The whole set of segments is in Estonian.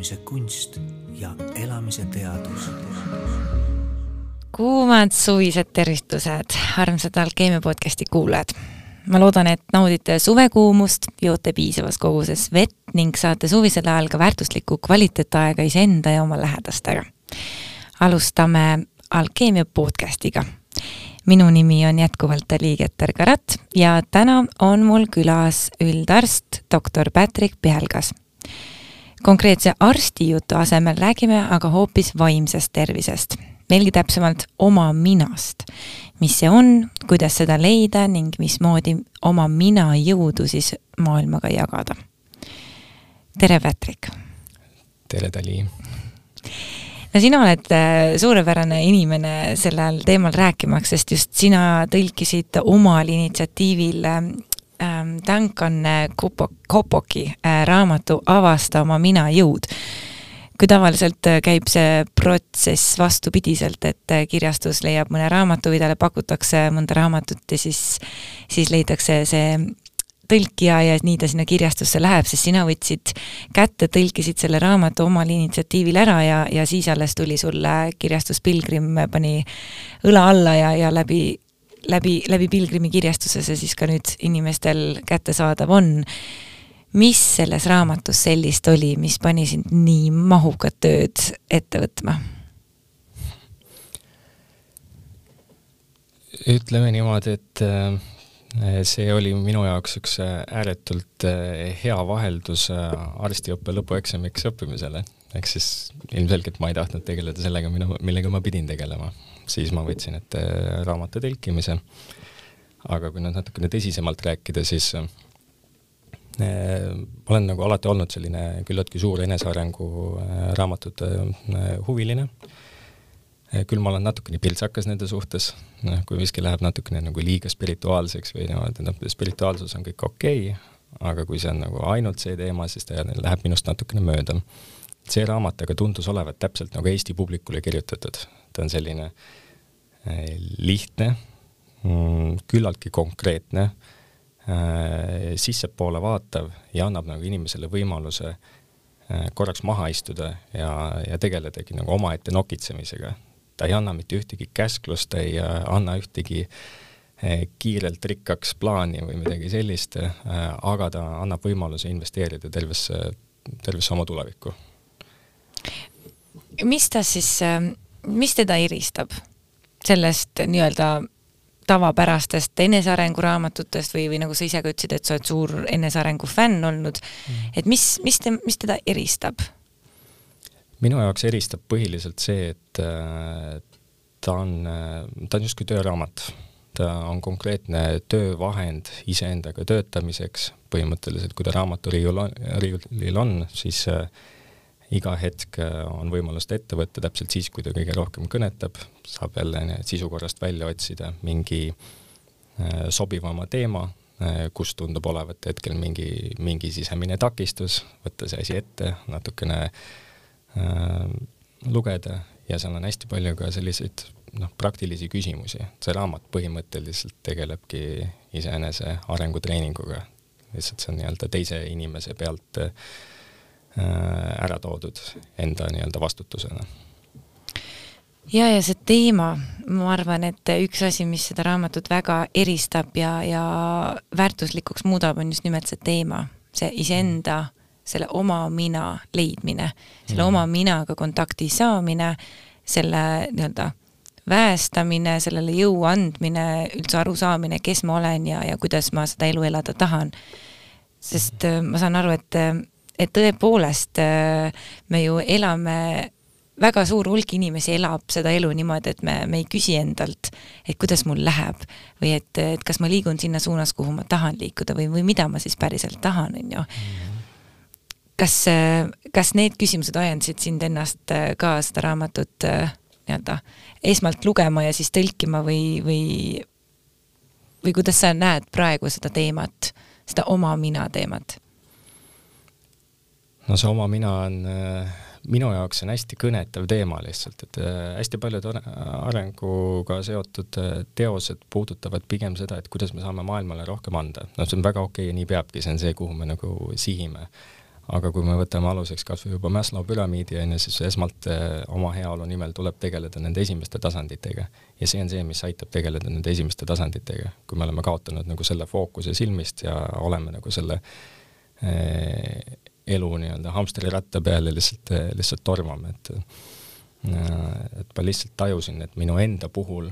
elamise kunst ja elamise teadus. kuumad suvised tervitused, armsad Alkeemia podcasti kuulajad. ma loodan, et naudite suvekuumust, joote piisavas koguses vett ning saate suvisel ajal ka väärtuslikku kvaliteetaega iseenda ja oma lähedastega. alustame Alkeemia podcastiga minu nimi on jätkuvalt Aligeter Karat ja täna on mul külas üldarst doktor Patrick Pihelgas. Konkreetse arsti jutu asemel räägime aga hoopis vaimsest tervisest, veelgi täpsemalt oma minast. mis see on, kuidas seda leida ning mismoodi oma mina jõudu siis maailmaga jagada. tere, Patrick! tere, Dali! no sina oled äh, suurepärane inimene sellel teemal rääkimaks, sest just sina tõlkisid omal initsiatiivil ähm, Duncan Kopoki äh, raamatu Avasta oma mina jõud. kui tavaliselt äh, käib see protsess vastupidiselt, et kirjastus leiab mõne raamatu või talle pakutakse mõnda raamatut ja siis, siis leitakse see tõlkija ja nii ta sinna kirjastusse läheb, sest sina võtsid kätte, tõlkisid selle raamatu omal initsiatiivil ära ja, ja siis alles tuli sulle kirjastus Pilgrim, pani õla alla ja, ja läbi, läbi, läbi Pilgrimi kirjastuse see siis ka nüüd inimestel kättesaadav on. mis selles raamatus sellist oli, mis pani sind nii mahukat tööd ette võtma? ütleme niimoodi, et äh, see oli minu jaoks üks eh, ääretult eh, hea vaheldus arstiõppe lõpueksamiks õppimisele. ehk siis ilmselgelt ma ei tahtnud tegeleda sellega, mida, millega ma pidin tegelema. Siis ma võtsin ette raamatu tõlkimise. aga kui nüüd natukene tõsisemalt rääkida, siis äh, olen nagu alati olnud selline küllaltki suur enesearengu äh, raamatute äh, huviline äh, küll ma olen natukene piltsakas nende suhtes, noh, kui miski läheb natukene nagu liiga spirituaalseks või niimoodi, noh, spirituaalsus on kõik okei okay,, aga kui see on nagu ainult see teema, siis ta läheb minust natukene mööda. see raamat aga tundus olevat täpselt nagu Eesti publikule kirjutatud, ta on selline eh, lihtne, mm, küllaltki konkreetne, eh, sissepoole vaatav ja annab nagu inimesele võimaluse korraks maha istuda ja, ja tegeledagi nagu omaette nokitsemisega ta ei anna mitte ühtegi käsklust, ei äh, anna ühtegi äh, kiirelt rikkaks plaani või midagi sellist, äh, aga ta annab võimaluse investeerida tervesse, tervesse oma tulevikku. mis ta siis, mis teda eristab sellest nii-öelda tavapärastest enesearenguraamatutest või, või nagu sa ise ka ütlesid, et sa oled suur enesearengu fänn olnud mm., et mis, mis te, mis teda eristab? minu jaoks eristab põhiliselt see, et äh, ta on, äh, ta on justkui tööraamat. ta on konkreetne töövahend iseendaga töötamiseks, põhimõtteliselt kui ta raamaturiiul on, riiulil on, siis äh, iga hetk on võimalus ta ette võtta täpselt siis, kui ta kõige rohkem kõnetab, saab jälle sisukorrast välja otsida mingi sobivama teema, kus tundub olevat hetkel mingi, mingi sisemine takistus, võtta see asi ette, natukene äh, Äh, lugeda ja seal on hästi palju ka selliseid noh, praktilisi küsimusi. see raamat põhimõtteliselt tegelebki iseenese arengutreeninguga, lihtsalt see on nii-öelda teise inimese pealt äh, ära toodud enda nii-öelda vastutusena ja, ja see teema, ma arvan, et üks asi, mis seda raamatut väga eristab ja, ja väärtuslikuks muudab, on just nimelt see teema, see iseenda selle oma mina leidmine, selle mm. oma minaga kontakti saamine, selle nii-öelda väestamine, sellele jõu andmine, üldse arusaamine, kes ma olen ja, ja kuidas ma seda elu elada tahan. sest äh, ma saan aru, et, et tõepoolest äh, me ju elame väga suur hulk inimesi elab seda elu niimoodi, et me, me ei küsi endalt, et kuidas mul läheb või et, et kas ma liigun sinna suunas, kuhu ma tahan liikuda või, või mida ma siis päriselt tahan, on ju. Kas, kas need küsimused ajendasid sind ennast äh, ka seda raamatut äh, nii-öelda esmalt lugema ja siis tõlkima või, või või kuidas sa näed praegu seda teemat, seda oma mina teemat? No see oma mina on äh, minu jaoks on hästi kõnetav teema lihtsalt, et hästi paljud arenguga seotud teosed puudutavad pigem seda, et kuidas me saame maailmale rohkem anda. noh, see on väga okei okay ja nii peabki, see on see, kuhu me nagu sihime aga kui me võtame aluseks kas või juba Maslow püramiidi, on ju, siis esmalt oma heaolu nimel tuleb tegeleda nende esimeste tasanditega. ja see on see, mis aitab tegeleda nende esimeste tasanditega. kui me oleme kaotanud nagu selle fookuse silmist ja oleme nagu selle eh, elu nii-öelda hamsteriratta peal ja lihtsalt, lihtsalt tormame, et et ma lihtsalt tajusin, et minu enda puhul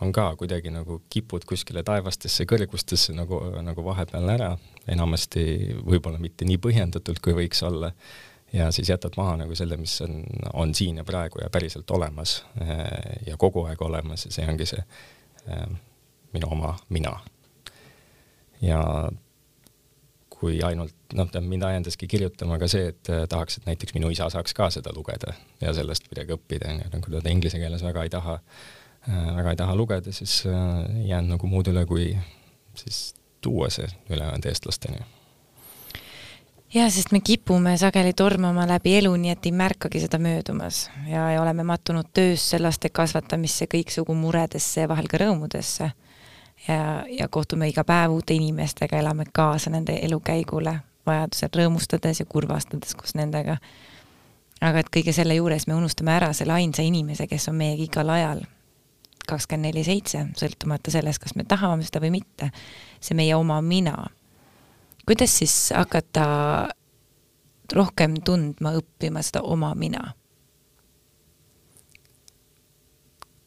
on ka kuidagi nagu kipud kuskile taevastesse kõrgustesse nagu, nagu vahepeal ära, enamasti võib-olla mitte nii põhjendatult, kui võiks olla, ja siis jätad maha nagu selle, mis on, on siin ja praegu ja päriselt olemas ja kogu aeg olemas. Ja see ongi see äh, minu oma mina. ja kui ainult, noh, tähendab, mind ajendaski kirjutama ka see, et äh, tahaks, et näiteks minu isa saaks ka seda lugeda ja sellest midagi õppida, onju, nagu ta inglise keeles väga ei taha äh, väga ei taha lugeda, siis äh, jään nagu muud üle, kui siis tuua see ülejäänud eestlasteni. jaa, sest me kipume sageli tormama läbi elu, nii et ei märkagi seda möödumas ja, ja oleme mattunud töösse, laste kasvatamisse, kõiksugu muredesse ja vahel ka rõõmudesse. Ja, ja kohtume iga päev uute inimestega, elame kaasa nende elukäigule, vajadusel rõõmustades ja kurvastades koos nendega. aga et kõige selle juures me unustame ära selle ainsa inimese, kes on meiega igal ajal kakskümmend neli seitse, sõltumata sellest, kas me tahame seda või mitte. see meie oma mina. kuidas siis hakata rohkem tundma, õppima seda oma mina?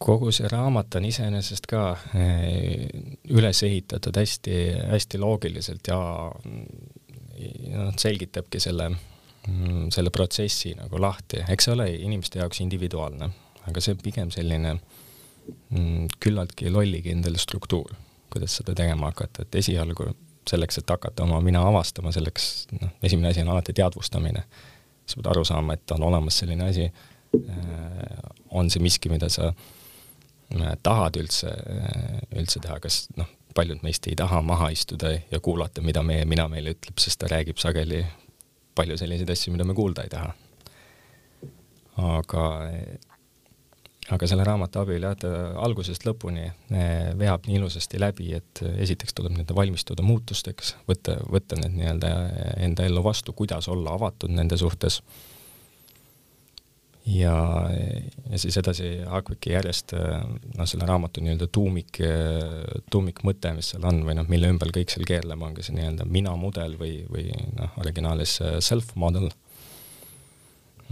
Kogu see raamat on iseenesest ka eh, üles ehitatud hästi-hästi loogiliselt ja noh, selgitabki selle, mm, selle protsessi nagu lahti, eks see ole inimeste jaoks individuaalne, aga see on pigem selline Mm, küllaltki lollikindel struktuur, kuidas seda tegema hakata, et esialgu selleks, et hakata oma mina avastama, selleks noh, esimene asi on alati teadvustamine. sa pead aru saama, et on olemas selline asi, äh, on see miski, mida sa äh, tahad üldse, äh, üldse teha, kas noh, paljud meist ei taha maha istuda ja kuulata, mida meie mina meile ütleb, sest ta räägib sageli palju selliseid asju, mida me kuulda ei taha. aga aga selle raamatu abil jah, ta algusest lõpuni eh, veab nii ilusasti läbi, et esiteks tuleb nii-öelda valmistuda muutusteks, võtta, võtta need nii-öelda enda ellu vastu, kuidas olla avatud nende suhtes. Ja, ja siis edasi hakkabki järjest noh, selle raamatu nii-öelda tuumik, tuumikmõte, mis seal on või noh, mille ümber kõik seal keerleb, ongi see nii-öelda mina mudel või, või noh, originaalis self model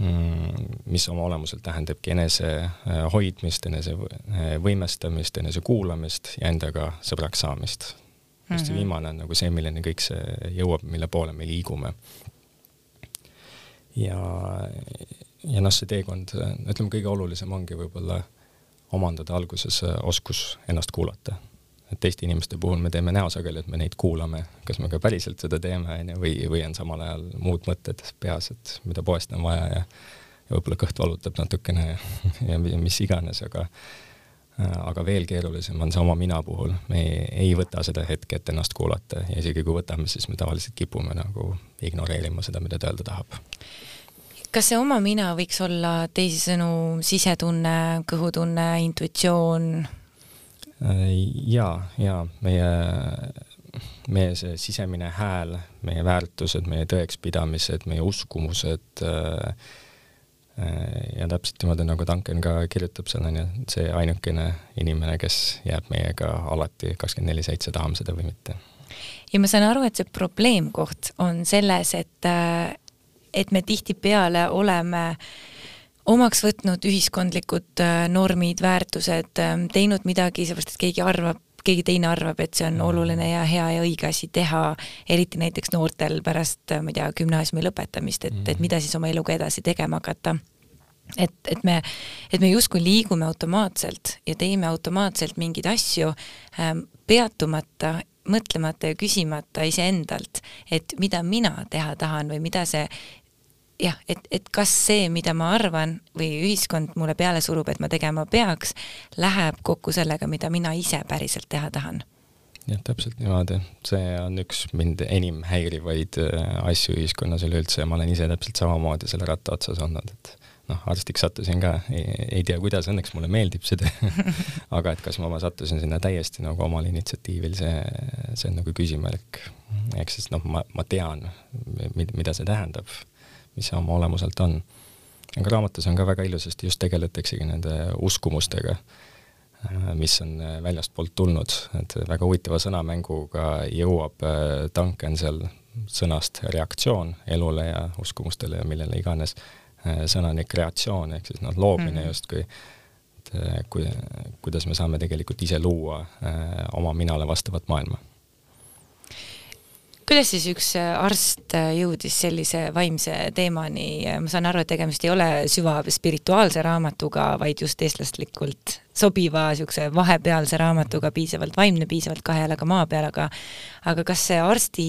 Mm, mis oma olemuselt tähendabki enese äh, hoidmist, enese äh, võimestamist, enese kuulamist ja endaga sõbraks saamist. just see mhm. viimane on nagu see, milleni kõik see jõuab, mille poole me liigume. ja, ja noh, see teekond, ütleme, kõige olulisem ongi võib-olla omandada alguses äh, oskus ennast kuulata. Et teiste inimeste puhul me teeme näo sageli, et me neid kuulame, kas me ka päriselt seda teeme, on ju, või, või on samal ajal muud mõtted peas, et mida poest on vaja ja ja võib-olla kõht valutab natukene ja, ja mis iganes, aga aga veel keerulisem on see oma mina puhul, me ei, ei võta seda hetke, et ennast kuulata. Ja isegi kui võtame, siis me tavaliselt kipume nagu ignoreerima seda, mida ta öelda tahab kas see oma mina võiks olla teisisõnu sisetunne, kõhutunne, intuitsioon, ja, ja meie, meie see sisemine hääl, meie väärtused, meie tõekspidamised, meie uskumused äh, ja täpselt niimoodi, nagu Duncan ka kirjutab seal, on ju, see ainukene inimene, kes jääb meiega alati kakskümmend neli seitse, tahame seda või mitte. ja ma saan aru, et see probleemkoht on selles, et, äh, et me tihtipeale oleme äh, omaks võtnud ühiskondlikud äh, normid, väärtused, ähm, teinud midagi seepärast, et keegi arvab, keegi teine arvab, et see on mm. oluline ja hea ja õige asi teha, eriti näiteks noortel pärast, äh, ma ei tea, gümnaasiumi lõpetamist, et, et mm. mida siis oma eluga edasi tegema hakata. et, et me, et me justkui liigume automaatselt ja teeme automaatselt mingeid asju ähm, peatumata mõtlemata ja küsimata iseendalt, et mida mina teha tahan või mida see jah, et, et kas see, mida ma arvan või ühiskond mulle peale surub, et ma tegema peaks, läheb kokku sellega, mida mina ise päriselt teha tahan. Jah, täpselt niimoodi, see on üks mind enim häirivaid äh, asju ühiskonnas üleüldse ja ma olen ise täpselt samamoodi selle ratta otsas olnud, et noh, arstiks sattusin ka, ei tea, kuidas, õnneks mulle meeldib see töö. Aga et kas ma sattusin sinna täiesti nagu omal initsiatiivil, see, see on nagu küsimärk. ehk siis noh, ma, ma tean, mida see tähendab, mis see oma olemuselt on. aga raamatus on ka väga ilusasti just tegeletaksegi nende uskumustega, mis on väljastpoolt tulnud, et väga huvitava sõnamänguga jõuab Duncan seal sõnast reaktsioon elule ja uskumustele ja millele iganes Äh, sõnani kreatsioon ehk siis noh, loomine mm -hmm. justkui, et äh, kui, kuidas me saame tegelikult ise luua äh, oma minale vastavat maailma kuidas siis üks arst jõudis sellise vaimse teemani, ma saan aru, et tegemist ei ole süvaspirituaalse raamatuga, vaid just eestlaslikult sobiva niisuguse vahepealse raamatuga, piisavalt vaimne, piisavalt kahe jalaga maa peal, aga aga kas see arsti,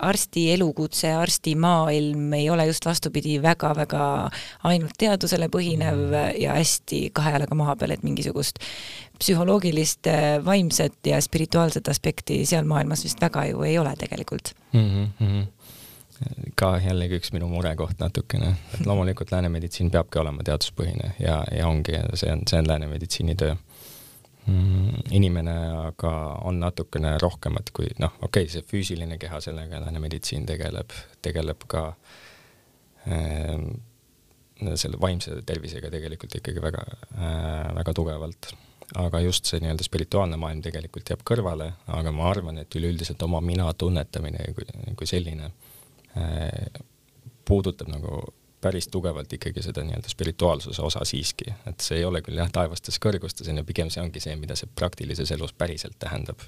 arsti elukutse, arsti maailm ei ole just vastupidi, väga-väga ainult teadusele põhinev ja hästi kahe jalaga maa peal, et mingisugust psühholoogilist, vaimset ja spirituaalset aspekti seal maailmas vist väga ju ei ole tegelikult mm? -hmm ka jällegi üks minu murekoht natukene, et loomulikult lääne meditsiin peabki olema teaduspõhine ja, ja ongi, see on, see on lääne meditsiini töö mm,. inimene aga on natukene rohkemat kui noh, okei okay,, see füüsiline keha, sellega lääne meditsiin tegeleb, tegeleb ka äh, selle vaimse tervisega tegelikult ikkagi väga äh,, väga tugevalt aga just see nii-öelda spirituaalne maailm tegelikult jääb kõrvale, aga ma arvan, et üleüldiselt oma mina tunnetamine kui, kui selline äh, puudutab nagu päris tugevalt ikkagi seda nii-öelda spirituaalsuse osa siiski, et see ei ole küll jah, taevastes kõrgustes, on ju, pigem see ongi see, mida see praktilises elus päriselt tähendab.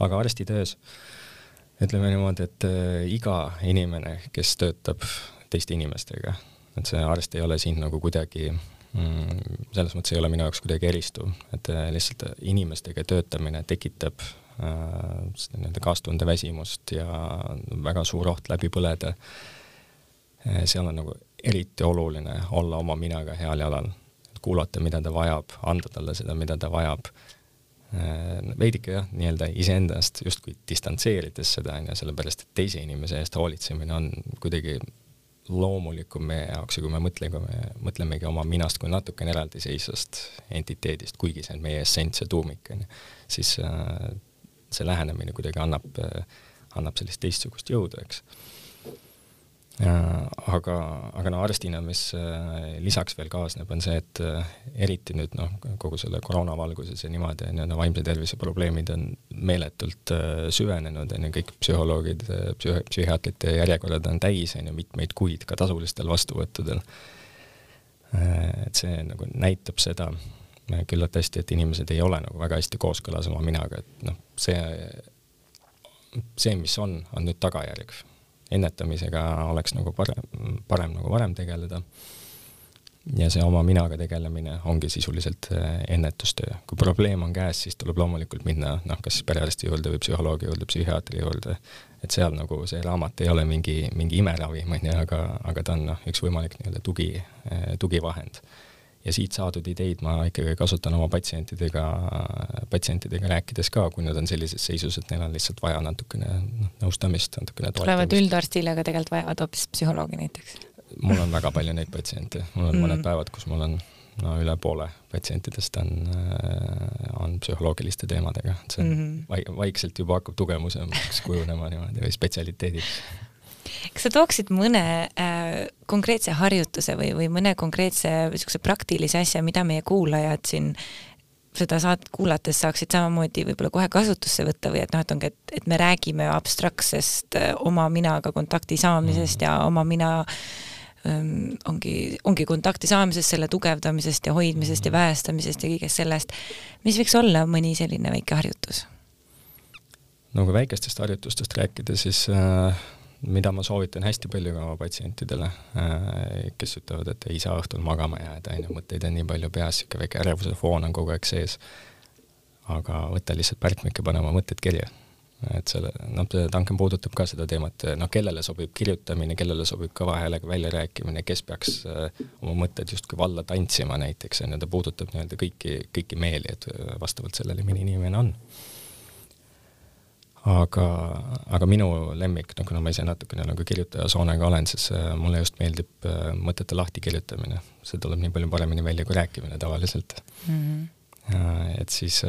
aga arstitöös ütleme niimoodi, et äh, iga inimene, kes töötab teiste inimestega, et see arst ei ole siin nagu kuidagi mm, selles mõttes ei ole minu jaoks kuidagi eristuv, et äh, lihtsalt inimestega töötamine tekitab Äh, seda nii-öelda kaastundeväsimust ja väga suur oht läbi põleda. Äh, seal on nagu eriti oluline olla oma minaga heal jalal, kuulata, mida ta vajab, anda talle seda, mida ta vajab. Äh, veidike jah, nii-öelda iseendast justkui distantseerides seda, on ju, sellepärast et teise inimese eest hoolitsemine on kuidagi loomulikum meie jaoks ja kui me mõtleme, mõtlemegi oma minast kui natukene eraldiseisvast entiteedist, kuigi see on meie essents ja tuumik, on ju, siis see lähenemine kuidagi annab, annab sellist teistsugust jõudu, eks. aga, aga no arstina, mis äh, lisaks veel kaasneb, on see, et äh, eriti nüüd noh, kogu selle koroona valguses ja niimoodi on ju, no vaimse tervise probleemid on meeletult äh, süvenenud, on ju, kõik psühholoogid, psüh-, psühhiaatrite järjekorrad on täis, on ju, mitmeid kuid ka tasulistel vastuvõttudel. et see nagu näitab seda, küllalt hästi, et inimesed ei ole nagu väga hästi kooskõlas oma minaga, et noh, see, see, mis on, on nüüd tagajärg. ennetamisega oleks nagu parem, parem nagu varem tegeleda. ja see oma minaga tegelemine ongi sisuliselt äh, ennetustöö. kui probleem on käes, siis tuleb loomulikult minna noh, kas perearsti juurde või psühholoogi juurde, psühhiaatri juurde, et seal nagu see raamat ei ole mingi, mingi imeravim, on ju, aga, aga ta on noh, üks võimalik nii-öelda tugi, äh, tugivahend ja siit saadud ideid ma ikkagi kasutan oma patsientidega, patsientidega rääkides ka, kui nad on sellises seisus, et neil on lihtsalt vaja natukene noh, nõustamist, natukene toetamist. tulevad üldarstile, aga tegelikult vajavad hoopis psühholoogi näiteks? mul on väga palju neid patsiente, mul on mm. mõned päevad, kus mul on no üle poole patsientidest on, on psühholoogiliste teemadega, et see on mm -hmm. vaikselt juba hakkab tugevamaks kujunema niimoodi või spetsialiteediks kas sa tooksid mõne äh, konkreetse harjutuse või, või mõne konkreetse niisuguse praktilise asja, mida meie kuulajad siin seda saadet kuulates saaksid samamoodi võib-olla kohe kasutusse võtta või et noh, et ongi, et, et me räägime abstraktsest äh, oma minaga kontakti saamisest mm. ja oma mina ähm, ongi, ongi kontakti saamisest, selle tugevdamisest ja hoidmisest ja väestamisest ja kõigest sellest. mis võiks olla mõni selline väike harjutus? no kui väikestest harjutustest rääkida, siis äh, mida ma soovitan hästi palju ka oma patsientidele, äh, kes ütlevad, et ei saa õhtul magama jääda, on ju, mõtteid on nii palju peas, niisugune väike ärevuse foon on kogu aeg sees. aga võta lihtsalt pärkmik ja pane oma mõtted kirja. et selle, noh, Duncan puudutab ka seda teemat, noh, kellele sobib kirjutamine, kellele sobib kõva häälega väljarääkimine, kes peaks äh, oma mõtted justkui valla tantsima näiteks, on ju, ta puudutab nii-öelda kõiki, kõiki meeli, et vastavalt sellele, milline inimene on aga, aga minu lemmik, no kuna ma ise natukene nagu kirjutaja soonega olen, siis äh, mulle just meeldib äh, mõtete lahtikirjutamine. see tuleb nii palju paremini välja kui rääkimine tavaliselt mm. -hmm. et siis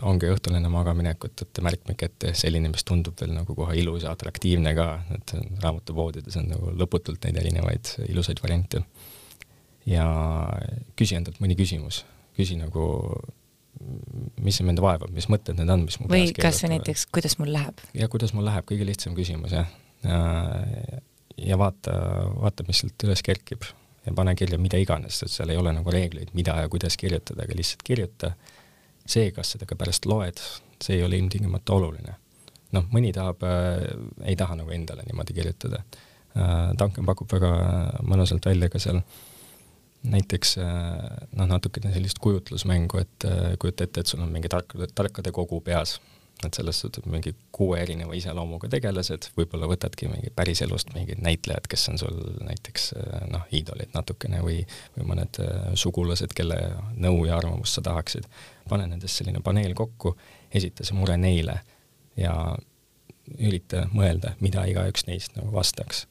ongi õhtul enne magamaminekut, et märkmik ette selline, mis tundub veel nagu kohe ilus ja atraktiivne ka, et raamatupoodides on nagu lõputult neid erinevaid ilusaid variante. ja küsi endalt mõni küsimus, küsi nagu mis mind vaevab, mis mõtted need on, mis mu või kas või näiteks, kuidas mul läheb? ja kuidas mul läheb, kõige lihtsam küsimus jah. ja, vaata, vaata, mis sealt üles kerkib ja pane kirja mida iganes, sest seal ei ole nagu reegleid, mida ja kuidas kirjutada, aga lihtsalt kirjuta. see, kas seda ka pärast loed, see ei ole ilmtingimata oluline. noh, mõni tahab äh,, ei taha nagu endale niimoodi kirjutada äh,. Duncan pakub väga mõnusalt välja ka seal äh, näiteks äh, noh, natukene sellist kujutlusmängu, et äh, kujuta ette, et sul on mingi tarkade, tarkade kogu peas, et sellest sõltub mingi kuue erineva iseloomuga tegelased, võib-olla võtadki mingi päriselust mingid näitlejad, kes on sul näiteks äh, noh, iidolid natukene või, või mõned sugulased, kelle nõu ja arvamust sa tahaksid. pane nendest selline paneel kokku, esita see mure neile ja ürita mõelda, mida igaüks neist nagu vastaks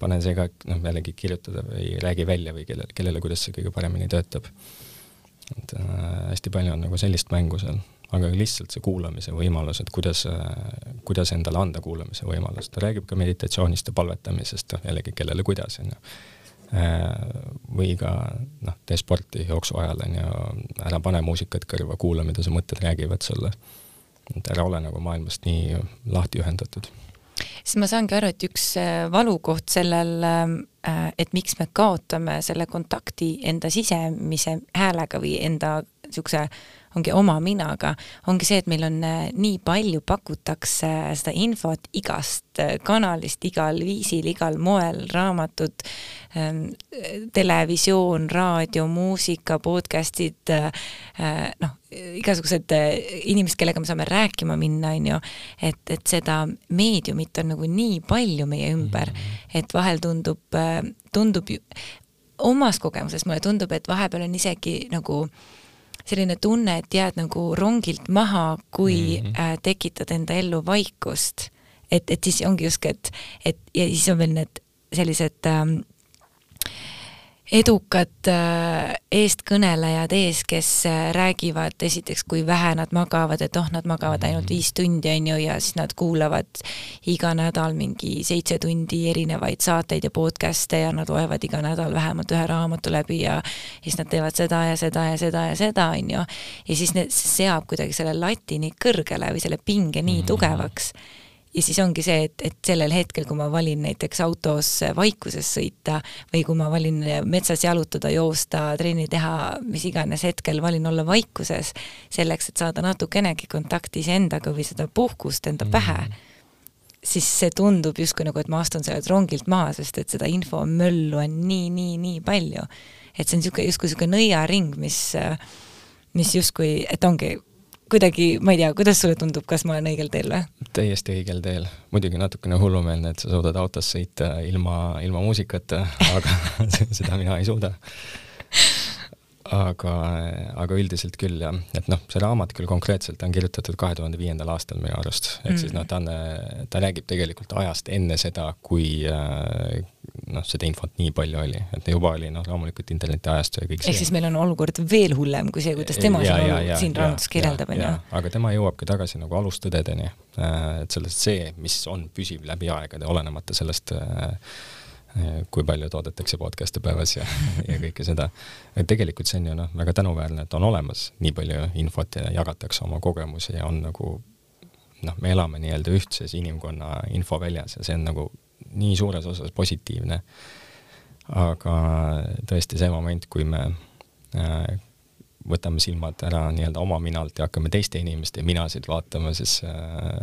pane see ka, noh, jällegi kirjutada või räägi välja või kelle, kellele, kuidas see kõige paremini töötab. et äh, hästi palju on nagu sellist mängu seal, aga lihtsalt see kuulamise võimalus, et kuidas äh,, kuidas endale anda kuulamise võimalus, ta räägib ka meditatsioonist ja palvetamisest, noh jällegi kellele kuidas, on ju äh, või ka noh, tee sporti jooksu ajal, on ju, ära pane muusikat kõrva, kuula, mida su mõtted räägivad sulle. et ära ole nagu maailmast nii lahti ühendatud siis ma saangi aru, et üks äh, valukoht sellel, äh, et miks me kaotame selle kontakti enda sisemise häälega või enda niisuguse ongi oma minaga, ongi see, et meil on äh, nii palju pakutakse seda infot igast kanalist, igal viisil, igal moel, raamatud, ähm, televisioon, raadio, muusika, podcast'id, noh, igasugused äh, inimesed, kellega me saame rääkima minna, on ju, et, et seda meediumit on nagu nii palju meie ümber, mhm. et vahel tundub, äh, tundub omas kogemuses mulle tundub, et vahepeal on isegi nagu selline tunne, et jääd nagu rongilt maha, kui mm -hmm. tekitad enda ellu vaikust. et, et siis ongi justkui, et, et ja siis on veel need sellised ähm, edukad äh, eestkõnelejad ees, kes äh, räägivad esiteks, kui vähe nad magavad, et oh, nad magavad ainult viis tundi, on ju, ja siis nad kuulavad iga nädal mingi seitse tundi erinevaid saateid ja podcast'e ja nad loevad iga nädal vähemalt ühe raamatu läbi ja siis nad teevad seda ja seda ja seda ja seda, on ju. ja siis need, seab kuidagi selle lati nii kõrgele või selle pinge nii tugevaks ja siis ongi see, et, et sellel hetkel, kui ma valin näiteks autos vaikuses sõita või kui ma valin metsas jalutada, joosta, trenni teha, mis iganes hetkel valin olla vaikuses, selleks, et saada natukenegi kontakti iseendaga või seda puhkust enda mm -hmm. pähe, siis see tundub justkui nagu, et ma astun sellelt rongilt maha, sest et seda infomöllu on nii, nii, nii palju. et see on niisugune, justkui niisugune nõiaring, mis mis justkui, et ongi kuidagi, ma ei tea, kuidas sulle tundub, kas ma olen õigel teel või? täiesti õigel teel. muidugi natukene hullumeelne, et sa suudad autos sõita ilma, ilma muusikata, aga seda mina ei suuda aga, aga üldiselt küll jah, et noh, see raamat küll konkreetselt on kirjutatud kahe tuhande viiendal aastal minu arust, ehk mm. siis noh, ta on, ta räägib tegelikult ajast enne seda, kui äh, noh, seda infot nii palju oli, et juba oli noh, loomulikult internetiajastu ja kõik see. ehk siis meil on olukord veel hullem kui see, kuidas tema ja, ja, ja, siin raamatus kirjeldab, on ju. aga tema jõuabki tagasi nagu alustõdedeni, äh, et sellest see, mis on püsiv läbi aegade, olenemata sellest äh, kui palju toodetakse podcast'e päevas ja, ja kõike seda. tegelikult see on ju noh, väga tänuväärne, et on olemas nii palju infot ja jagatakse oma kogemusi ja on nagu noh, me elame nii-öelda ühtses inimkonna infoväljas ja see on nagu nii suures osas positiivne. aga tõesti see moment, kui me äh, võtame silmad ära nii-öelda oma minalt ja hakkame teiste inimeste minasid vaatama, siis äh,,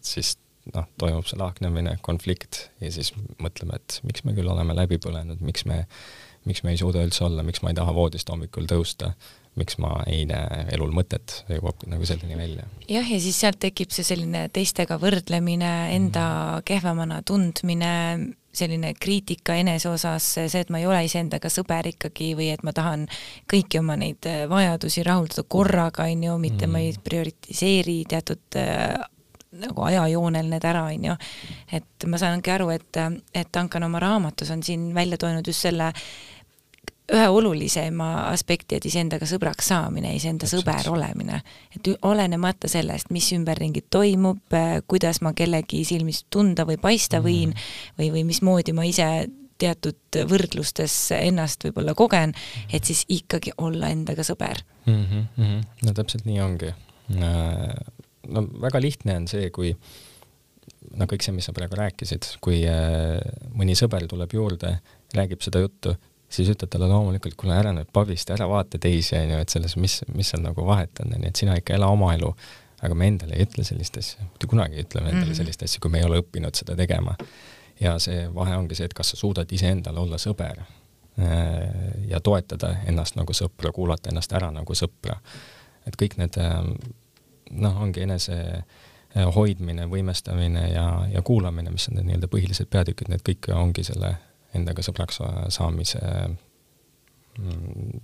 siis noh, toimub see lahknemine, konflikt ja siis mõtleme, et miks me küll oleme läbi põlenud, miks me, miks me ei suuda üldse olla, miks ma ei taha voodist hommikul tõusta, miks ma ei näe elul mõtet, jõuab nagu selleni välja. jah, ja siis sealt tekib see selline teistega võrdlemine, enda mm. kehvemana tundmine, selline kriitika enese osas, see, et ma ei ole iseendaga sõber ikkagi või et ma tahan kõiki oma neid vajadusi rahuldada korraga, on ju, mitte mm. ma ei prioritiseeri teatud nagu ajajoonel need ära, on ju. et ma saangi aru, et, et Duncan oma raamatus on siin välja toonud just selle ühe olulisema aspekti, et iseendaga sõbraks saamine, iseenda sõber olemine. et olenemata sellest, mis ümberringi toimub, kuidas ma kellegi silmis tunda või paista mhm. võin mm. või, või mismoodi ma ise teatud võrdlustes ennast võib-olla kogen, et siis ikkagi olla endaga sõber mm. -hmm. no täpselt nii ongi. No väga lihtne on see, kui no kõik see, mis sa praegu rääkisid, kui äh, mõni sõber tuleb juurde, räägib seda juttu, siis ütled talle loomulikult, kuule ära nüüd pabist, ära vaata teisi, on ju, et selles, mis, mis seal nagu vahet on, on ju, et sina ikka ela oma elu. aga me endale ei ütle sellist asja, mitte kunagi ei ütle me endale mm -hmm. sellist asja, kui me ei ole õppinud seda tegema ja see vahe ongi see, et kas sa suudad iseendale olla sõber äh, ja toetada ennast nagu sõpra, kuulata ennast ära nagu sõpra. et kõik need ähm, noh, ongi enese äh, hoidmine, võimestamine ja, ja kuulamine, mis on need nii-öelda põhilised peatükid, need kõik ongi selle endaga sõbraks saamise mm,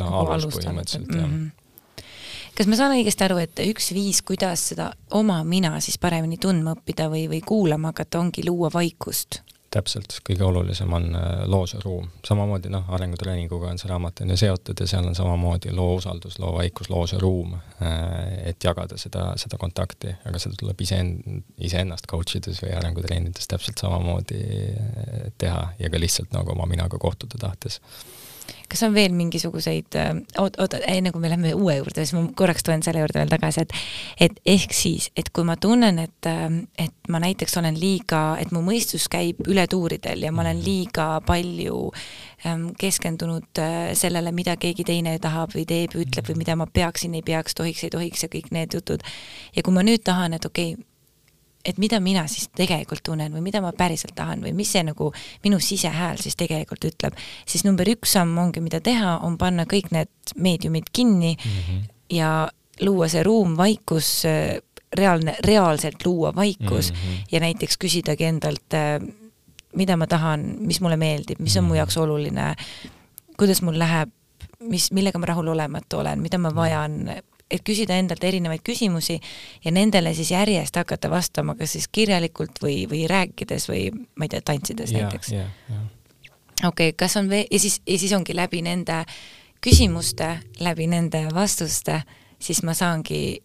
no alus põhimõtteliselt, jah. Mm -hmm kas ma saan õigesti aru, et üks viis, kuidas seda oma mina siis paremini tundma õppida või, või kuulama hakata, ongi luua vaikust? Täpselt, kõige olulisem on äh, loos ja ruum, samamoodi noh, arengutreeninguga on see raamat on ju seotud ja seal on samamoodi loo usaldus, loo vaikus, loos ja ruum, äh, et jagada seda, seda kontakti, aga seda tuleb iseend-, iseennast coach ides või arengutreenides täpselt samamoodi äh, teha ja ka lihtsalt nagu oma minaga kohtuda tahtes kas on veel mingisuguseid, äh, oot, oot, enne kui me läheme uue juurde, siis ma korraks tulen selle juurde veel tagasi, et et ehk siis, et kui ma tunnen, et, äh, et ma näiteks olen liiga, et mu mõistus käib üle tuuridel ja ma olen liiga palju ähm, keskendunud äh, sellele, mida keegi teine tahab või teeb, ütleb või mida ma peaksin, ei peaks, tohiks, ei tohiks ja kõik need jutud. ja kui ma nüüd tahan, et okei okay,, et mida mina siis tegelikult tunnen või mida ma päriselt tahan või mis see nagu minu sisehääl siis tegelikult ütleb, siis number üks samm ongi, mida teha, on panna kõik need meediumid kinni mm -hmm. ja luua see ruum, vaikus, reaalne, reaalselt luua vaikus mm -hmm. ja näiteks küsidagi endalt, mida ma tahan, mis mulle meeldib, mis on mu mhm. jaoks oluline, kuidas mul läheb, mis, millega ma rahulolematu olen, mida ma vajan, et küsida endalt erinevaid küsimusi ja nendele siis järjest hakata vastama, kas siis kirjalikult või, või rääkides või ma ei tea, tantsides ja, näiteks. okei kas on veel, ja siis, ja siis ongi läbi nende küsimuste, läbi nende vastuste, siis ma saangi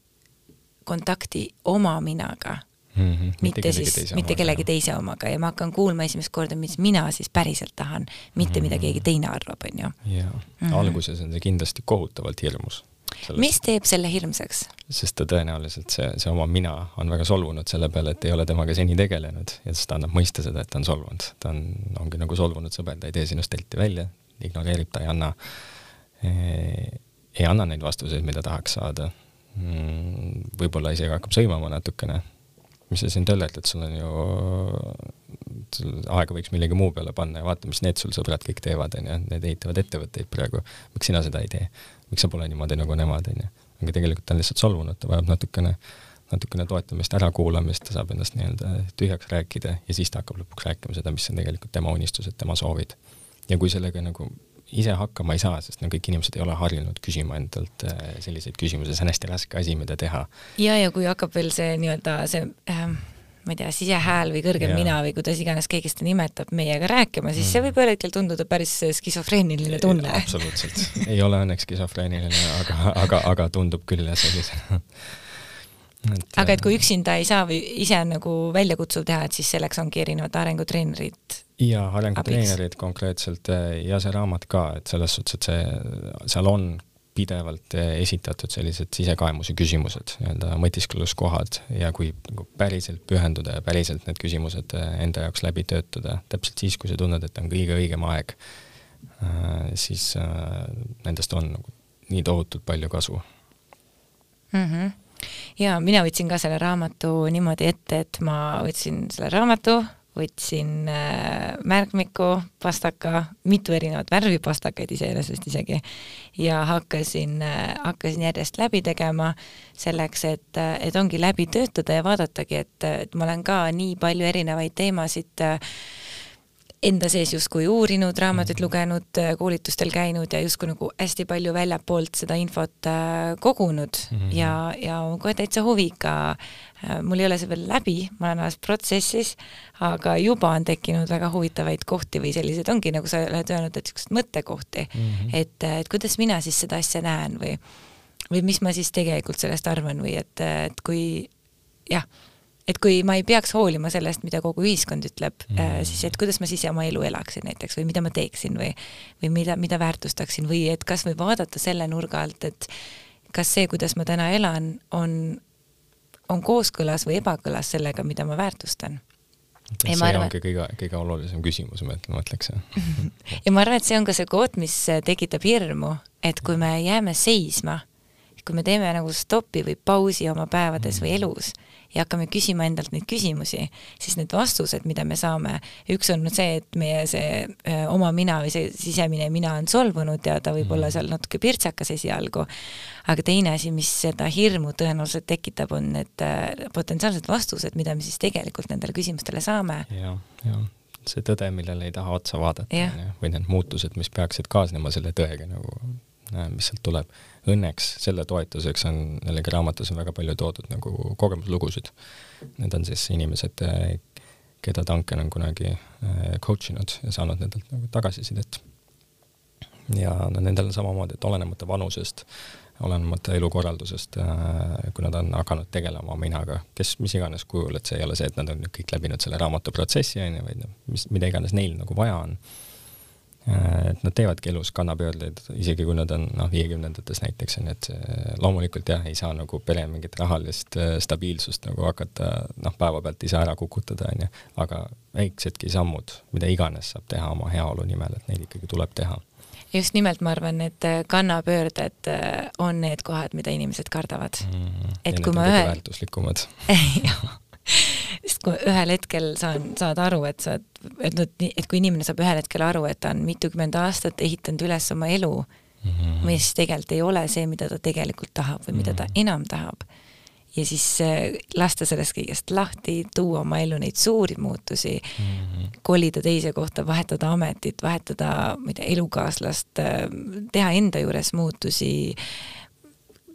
kontakti oma minaga mm. -hmm. mitte, mitte siis, mitte kellegi teise omaga ja ma hakkan kuulma esimest korda, mis mina siis päriselt tahan, mitte mm -hmm. mida keegi teine arvab, on ju. jaa -hmm., alguses on see kindlasti kohutavalt hirmus Sellest. mis teeb selle hirmsaks? sest ta tõenäoliselt, see, see oma mina on väga solvunud selle peale, et ei ole temaga seni tegelenud ja siis ta annab mõista seda, et ta on solvunud. ta on, ongi nagu solvunud sõber, ta ei tee sinust telti välja, ignoreerib, ta ei anna eh,, ei anna neid vastuseid, mida tahaks saada mm,. võib-olla isegi hakkab sõimama natukene. mis sa siin tölled, et sul on ju, aega võiks millegi muu peale panna ja vaata, mis need sul sõbrad kõik teevad, onju, need ehitavad ettevõtteid praegu. miks sina seda ei tee? Miks sa pole niimoodi nagu nemad, on ju. aga tegelikult ta on lihtsalt solvunud, ta vajab natukene, natukene toetamist, ärakuulamist, ta saab ennast nii-öelda tühjaks rääkida ja siis ta hakkab lõpuks rääkima seda, mis on tegelikult tema unistused, tema soovid. ja kui sellega nagu ise hakkama ei saa, sest no kõik inimesed ei ole harjunud küsima endalt äh, selliseid küsimusi, see on hästi raske asi, mida teha. ja, ja kui hakkab veel see nii-öelda see äh, ma ei tea, sisehääl või kõrgem ja. mina või kuidas iganes keegi seda nimetab, meiega rääkima, siis mm. see võib ühel hetkel tunduda päris skisofreeniline tunne. absoluutselt, ei ole õnneks skisofreeniline, aga, aga, aga tundub küll jah sellisena et, aga et kui üksinda ei saa või ise nagu väljakutsuv teha, et siis selleks ongi erinevad arengutreenerid jaa, arengutreenerid konkreetselt ja see raamat ka, et selles suhtes, et see, seal on pidevalt eh, esitatud sellised sisekaemuse küsimused, nii-öelda mõtiskluskohad ja kui nagu päriselt pühenduda ja päriselt need küsimused eh, enda jaoks läbi töötada, täpselt siis, kui sa tunned, et on kõige õigem aeg, äh, siis nendest on nagu nii tohutult palju kasu mm. -hmm ja mina võtsin ka selle raamatu niimoodi ette, et ma võtsin selle raamatu, võtsin äh, märkmiku, pastaka, mitu erinevat värvi pastakaid iseenesest isegi ja hakkasin äh,, hakkasin järjest läbi tegema selleks, et, et ongi läbi töötada ja vaadatagi, et, et ma olen ka nii palju erinevaid teemasid äh, enda sees justkui uurinud, raamatuid lugenud, koolitustel käinud ja justkui nagu hästi palju väljapoolt seda infot äh, kogunud mm -hmm. ja, ja kohe täitsa huviga äh,, mul ei ole see veel läbi, ma olen alles protsessis, aga juba on tekkinud väga huvitavaid kohti või selliseid, ongi nagu sa oled öelnud, et niisuguseid mõttekohti mm, -hmm. et, et kuidas mina siis seda asja näen või või mis ma siis tegelikult sellest arvan või et, et kui jah et kui ma ei peaks hoolima sellest, mida kogu ühiskond ütleb mm, -hmm. siis et kuidas ma siis oma elu elaksin näiteks või mida ma teeksin või, või mida, mida väärtustaksin või et kas või vaadata selle nurga alt, et kas see, kuidas ma täna elan, on, on kooskõlas või ebakõlas sellega, mida ma väärtustan. see arvan, ongi kõige, kõige olulisem küsimus, ma mõtleks. ja ma arvan, et see on ka see koht, mis tekitab hirmu, et kui me jääme seisma, kui me teeme nagu stopi või pausi oma päevades või elus ja hakkame küsima endalt neid küsimusi, siis need vastused, mida me saame, üks on see, et meie see oma mina või see sisemine mina on solvunud ja ta võib olla seal natuke pirtsakas esialgu, aga teine asi, mis seda hirmu tõenäoliselt tekitab, on need potentsiaalsed vastused, mida me siis tegelikult nendele küsimustele saame. Ja,. jah, jah. See tõde, millele ei taha otsa vaadata, või need muutused, mis peaksid kaasnema selle tõega nagu, mis sealt tuleb õnneks selle toetuseks on jällegi raamatus on väga palju toodud nagu kogemuslugusid. Need on siis inimesed, keda Duncan on kunagi äh, coach inud ja saanud nendelt nagu tagasisidet. ja no nendel on samamoodi, et olenemata vanusest, olenemata elukorraldusest, äh, kui nad on hakanud tegelema minaga, kes mis iganes kujul, et see ei ole see, et nad on kõik läbinud selle raamatu protsessi, on ju, vaid noh, mis, mida iganes neil nagu vaja on Äh, et nad teevadki elus kannapöördeid, isegi kui nad on noh, viiekümnendates näiteks on ju, et loomulikult jah, ei saa nagu pere mingit rahalist äh, stabiilsust nagu hakata noh, päevapealt ise ära kukutada, on ju, aga väiksedki sammud, mida iganes saab teha oma heaolu nimel, et neid ikkagi tuleb teha just nimelt, ma arvan, et äh, kannapöörded on need kohad, mida inimesed kardavad mm. et kui ma ühe. väärtuslikumad sest kui ühel hetkel saan, saad aru, et sa, et noh, et kui inimene saab ühel hetkel aru, et ta on mitukümmend aastat ehitanud üles oma elu mm, -hmm. mis tegelikult ei ole see, mida ta tegelikult tahab või mida ta mhm. enam tahab, ja siis äh, lasta sellest kõigest lahti, tuua oma ellu neid suuri muutusi mm, -hmm. kolida teise kohta, vahetada ametit, vahetada, ma ei tea, elukaaslast, äh, teha enda juures muutusi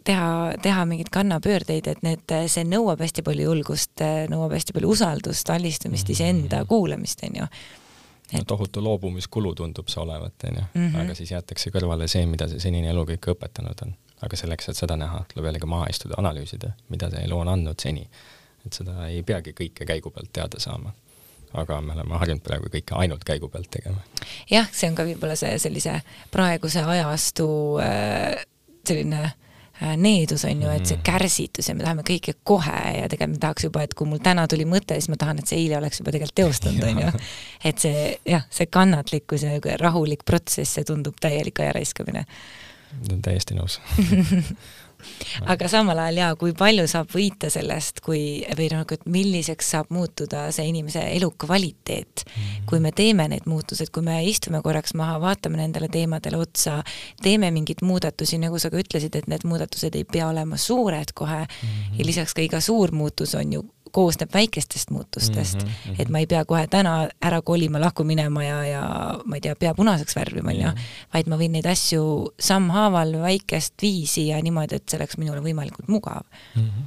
teha, teha mingeid kannapöördeid, et need, see nõuab hästi palju julgust, nõuab hästi palju usaldust, alistumist mm, -hmm. iseenda kuulamist, on ju. no tohutu loobumiskulu tundub see olevat, on ju, mhm. aga siis jäetakse kõrvale see, mida see senine elu kõik õpetanud on. aga selleks, et seda näha, tuleb jällegi maha istuda, analüüsida, mida see elu on andnud seni. et seda ei peagi kõike käigu pealt teada saama aga me oleme harjunud praegu kõike ainult käigu pealt tegema. jah, see on ka võib-olla see sellise praeguse ajastu äh, selline Äh, needus on ju, et see mhm. kärsitus ja me tahame kõike kohe ja tegelikult me tahaks juba, et kui mul täna tuli mõte, siis ma tahan, et see eile oleks juba tegelikult teostunud, on ju. et see jah, see kannatlikkus ja rahulik protsess, see tundub täielik aja raiskamine. täiesti nõus aga samal ajal jaa, kui palju saab võita sellest, kui või nagu, et milliseks saab muutuda see inimese elukvaliteet mm, -hmm. kui me teeme need muutused, kui me istume korraks maha, vaatame nendele teemadele otsa, teeme mingeid muudatusi, nagu sa ka ütlesid, et need muudatused ei pea olema suured kohe mm -hmm. ja lisaks ka iga suur muutus on ju koosneb väikestest muutustest mm, -hmm. et ma ei pea kohe täna ära kolima, lahku minema ja, ja ma ei tea, pea punaseks värvima, on ju, vaid ma võin neid asju sammhaaval väikest viisi ja niimoodi, et see oleks minule võimalikult mugav mm. -hmm.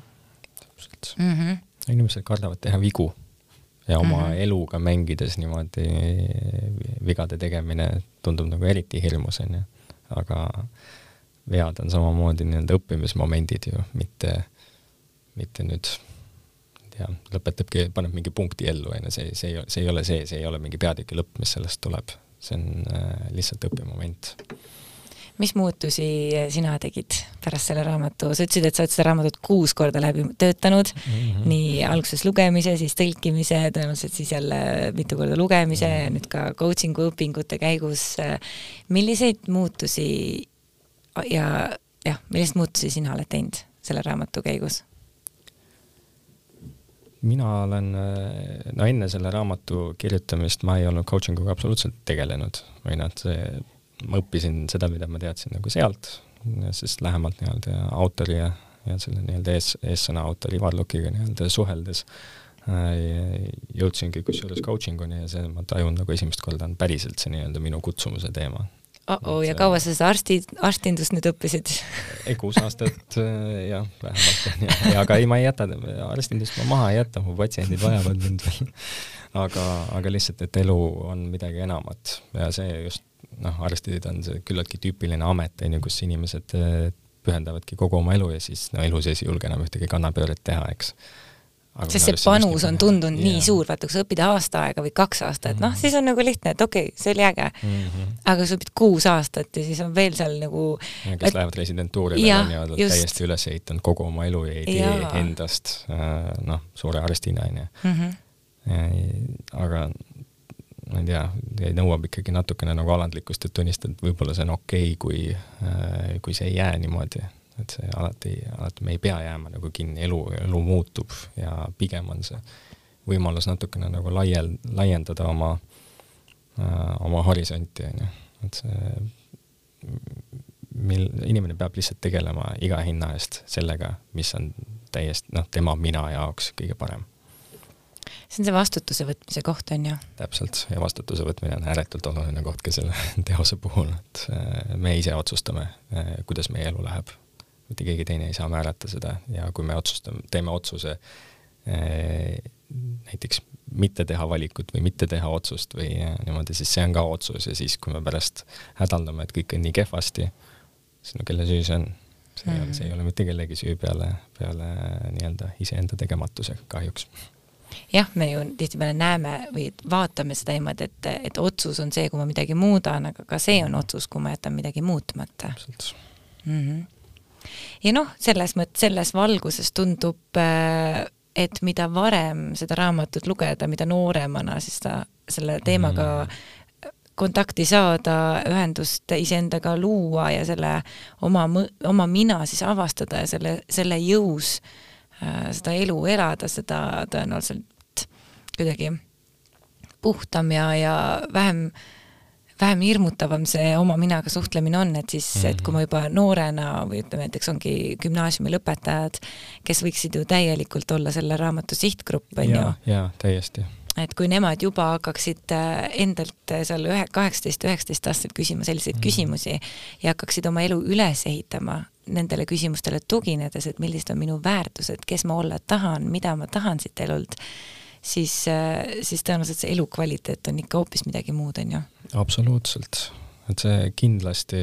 täpselt mm. -hmm. inimesed kardavad teha vigu ja oma mm -hmm. eluga mängides niimoodi vigade tegemine tundub nagu eriti hirmus, on ju, aga vead on samamoodi nii-öelda õppimismomendid ju, mitte, mitte nüüd ja lõpetabki, paneb mingi punkti ellu, on ju, see, see ei, see ei ole see, see ei ole mingi peatüki lõpp, mis sellest tuleb. see on äh, lihtsalt õppemoment. mis muutusi sina tegid pärast selle raamatu, sa ütlesid, et sa oled seda raamatut kuus korda läbi töötanud mm, -hmm. nii alguses lugemise, siis tõlkimise, tõenäoliselt siis jälle mitu korda lugemise mm -hmm. ja nüüd ka coaching'u õpingute käigus. milliseid muutusi ja jah, milliseid muutusi sina oled teinud selle raamatu käigus? Mina olen, no enne selle raamatu kirjutamist ma ei olnud coaching uga absoluutselt tegelenud või noh, et see, ma õppisin seda, mida ma teadsin nagu sealt, sest lähemalt nii-öelda autori ja, ja selle nii-öelda ees, eessõna autori Ivar Lukiga nii-öelda suheldes Äh, jõudsingi kusjuures coaching uni ja see, ma tajun nagu esimest korda on päriselt see nii-öelda minu kutsumuse teema. Oh-oh, ja kaua sa seda arsti, arstindust nüüd õppisid? kuus aastat äh, jah, vähemalt on ja, ja aga ei, ma ei jäta, arstindust ma maha ei jäta, mu patsiendid vajavad mind veel. aga, aga lihtsalt, et elu on midagi enamat ja see just noh, arstid on see küllaltki tüüpiline amet, on ju, kus inimesed äh, pühendavadki kogu oma elu ja siis no elu sees ei julge enam ühtegi kannapööret teha, eks sest see panus on tundunud yeah. nii suur, vaata kui sa õpid aasta aega või kaks aastat mm, -hmm. noh, siis on nagu lihtne, et okei okay,, see oli äge mm. -hmm. aga sa õpid kuus aastat ja siis on veel seal nagu ja kes et... lähevad residentuurile ja nii-öelda täiesti üles ehitanud kogu oma elu ja ei tee ja. endast äh, noh, suure arstina, on ju. Mhm. aga ma ei tea, nõuab ikkagi natukene nagu alandlikkust, et tunnistada, et võib-olla see on okei okay,, kui, äh, kui see ei jää niimoodi et see alati, alati me ei pea jääma nagu kinni, elu, elu muutub ja pigem on see võimalus natukene nagu laiel, laiendada oma äh,, oma horisonti, on ju, et see, mil inimene peab lihtsalt tegelema iga hinna eest sellega, mis on täiesti noh, tema mina jaoks kõige parem. See on see vastutuse võtmise koht, on ju? täpselt, ja vastutuse võtmine on ääretult oluline koht ka selle teose puhul, et äh, me ise otsustame, äh, kuidas meie elu läheb mitte keegi teine ei saa määrata seda ja kui me otsustame, teeme otsuse eh, näiteks mitte teha valikut või mitte teha otsust või eh, niimoodi, siis see on ka otsus ja siis, kui me pärast hädaldame, et kõik on nii kehvasti, siis no kelle süü see on? see ei ole, see ei ole mitte kellegi süü peale, peale nii-öelda iseenda tegematuse kahjuks jah, me ju tihtipeale näeme või vaatame seda niimoodi, et, et otsus on see, kui ma midagi muudan, aga ka see on otsus, kui ma jätan midagi muutmata. mm. -hmm ja noh, selles mõttes, selles valguses tundub, äh, et mida varem seda raamatut lugeda, mida nooremana siis ta selle teemaga mm. kontakti saada, ühendust iseendaga luua ja selle oma, oma mina siis avastada ja selle, selle jõus äh, seda elu elada, seda tõenäoliselt kuidagi puhtam ja, ja vähem äh, vähem hirmutavam see oma minaga suhtlemine on, et siis et kui ma juba noorena või ütleme näiteks ongi gümnaasiumi lõpetajad, kes võiksid ju täielikult olla selle raamatu sihtgrupp, on ju. jaa, täiesti. et kui nemad juba hakkaksid äh, endalt äh, seal ühe, kaheksateist, üheksateist aastaselt küsima selliseid mm küsimusi ja hakkaksid oma elu üles ehitama nendele küsimustele tuginedes, et millised on minu väärtused, kes ma olla tahan, mida ma tahan siit elult siis, äh, siis tõenäoliselt see elukvaliteet on ikka hoopis midagi muud, on ju. Absoluutselt, et see kindlasti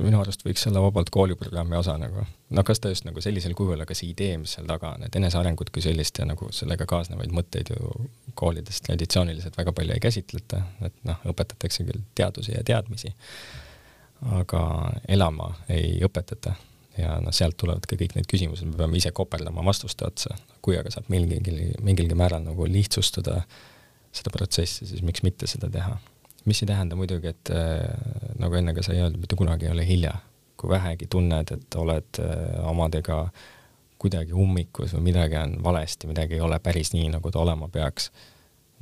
minu arust võiks olla vabalt kooliprogrammi osa nagu, no kas ta just nagu sellisel kujul, aga see idee, mis seal taga on, et enesearengut kui sellist ja nagu sellega kaasnevaid mõtteid ju koolides traditsiooniliselt väga palju ei käsitleta, et noh, õpetatakse küll teadusi ja teadmisi, aga elama ei õpetata ja noh, sealt tulevad ka kõik need küsimused, me peame ise koperdama vastuste otsa. kui aga saab mingilgi, mingilgi määral nagu lihtsustada seda protsessi, siis miks mitte seda teha. Mis ei tähenda muidugi, et äh, nagu enne ka sai öeldud, mitte kunagi ei ole hilja. kui vähegi tunned, et oled äh, omadega kuidagi ummikus või midagi on valesti, midagi ei ole päris nii, nagu ta olema peaks,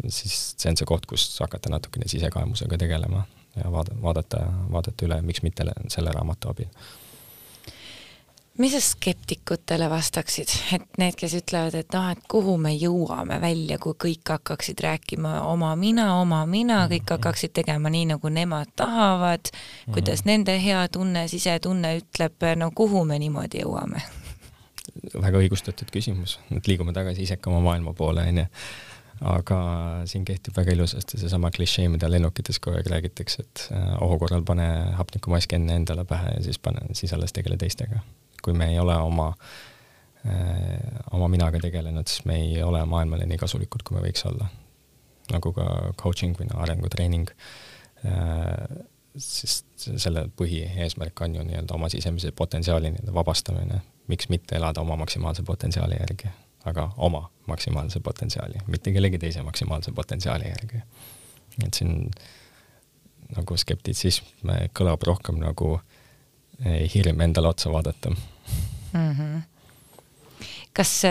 siis see on see koht, kus hakata natukene sisekaemusega tegelema ja vaadata, vaadata, vaadata üle, miks mitte selle raamatu abil mis sa skeptikutele vastaksid, et need, kes ütlevad, et noh, et kuhu me jõuame välja, kui kõik hakkaksid rääkima oma mina, oma mina, kõik mhm. hakkaksid tegema nii, nagu nemad tahavad, kuidas mhm. nende hea tunne, sisetunne ütleb, no kuhu me niimoodi jõuame? väga õigustatud küsimus, et liigume tagasi isekama maailma poole, onju aga siin kehtib väga ilusasti seesama klišee, mida lennukites kogu aeg räägitakse, et ohu korral pane hapnikumask enne endale pähe ja siis pane, siis alles tegele teistega kui me ei ole oma, äh, oma minaga tegelenud, siis me ei ole maailmale nii kasulikud, kui me võiks olla. nagu ka coaching või arengutreening, äh, siis selle põhieesmärk on ju nii-öelda oma sisemise potentsiaali nii-öelda vabastamine, miks mitte elada oma maksimaalse potentsiaali järgi, aga oma maksimaalse potentsiaali, mitte kellegi teise maksimaalse potentsiaali järgi. et siin nagu skeptitsism kõlab rohkem nagu äh, hirm endale otsa vaadata mm. -hmm. kas,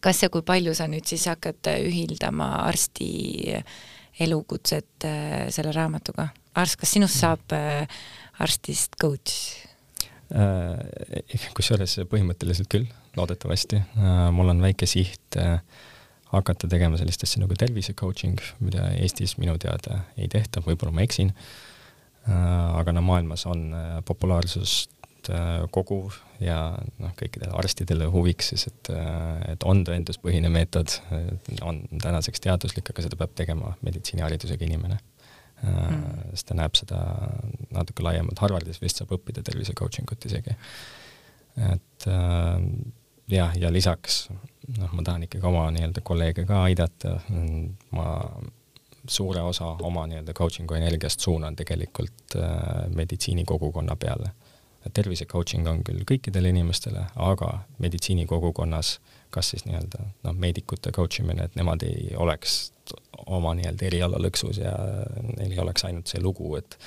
kas ja kui palju sa nüüd siis hakkad ühildama arsti elukutset äh, selle raamatuga? arst, kas sinust mm. saab äh, arstist coach? Äh, kusjuures põhimõtteliselt küll, loodetavasti. mul on väike siht hakata tegema sellist asja nagu tervise coaching, mida Eestis minu teada ei tehta, võib-olla ma eksin. Aga no maailmas on populaarsust koguv ja noh, kõikidele arstidele huviks siis, et, et on tõenduspõhine meetod, on tänaseks teaduslik, aga seda peab tegema meditsiiniharidusega inimene. Mm.. sest ta näeb seda natuke laiemalt, Harvardis vist saab õppida tervise coaching ut isegi. et äh, jah, ja lisaks noh, ma tahan ikkagi oma nii-öelda kolleege ka aidata, ma suure osa oma nii-öelda coaching'u energiast suunan tegelikult äh, meditsiinikogukonna peale. tervise coaching on küll kõikidele inimestele, aga meditsiinikogukonnas kas siis nii-öelda noh, meedikute coach imine, et nemad ei oleks oma nii-öelda eriala lõksus ja neil ei oleks ainult see lugu, et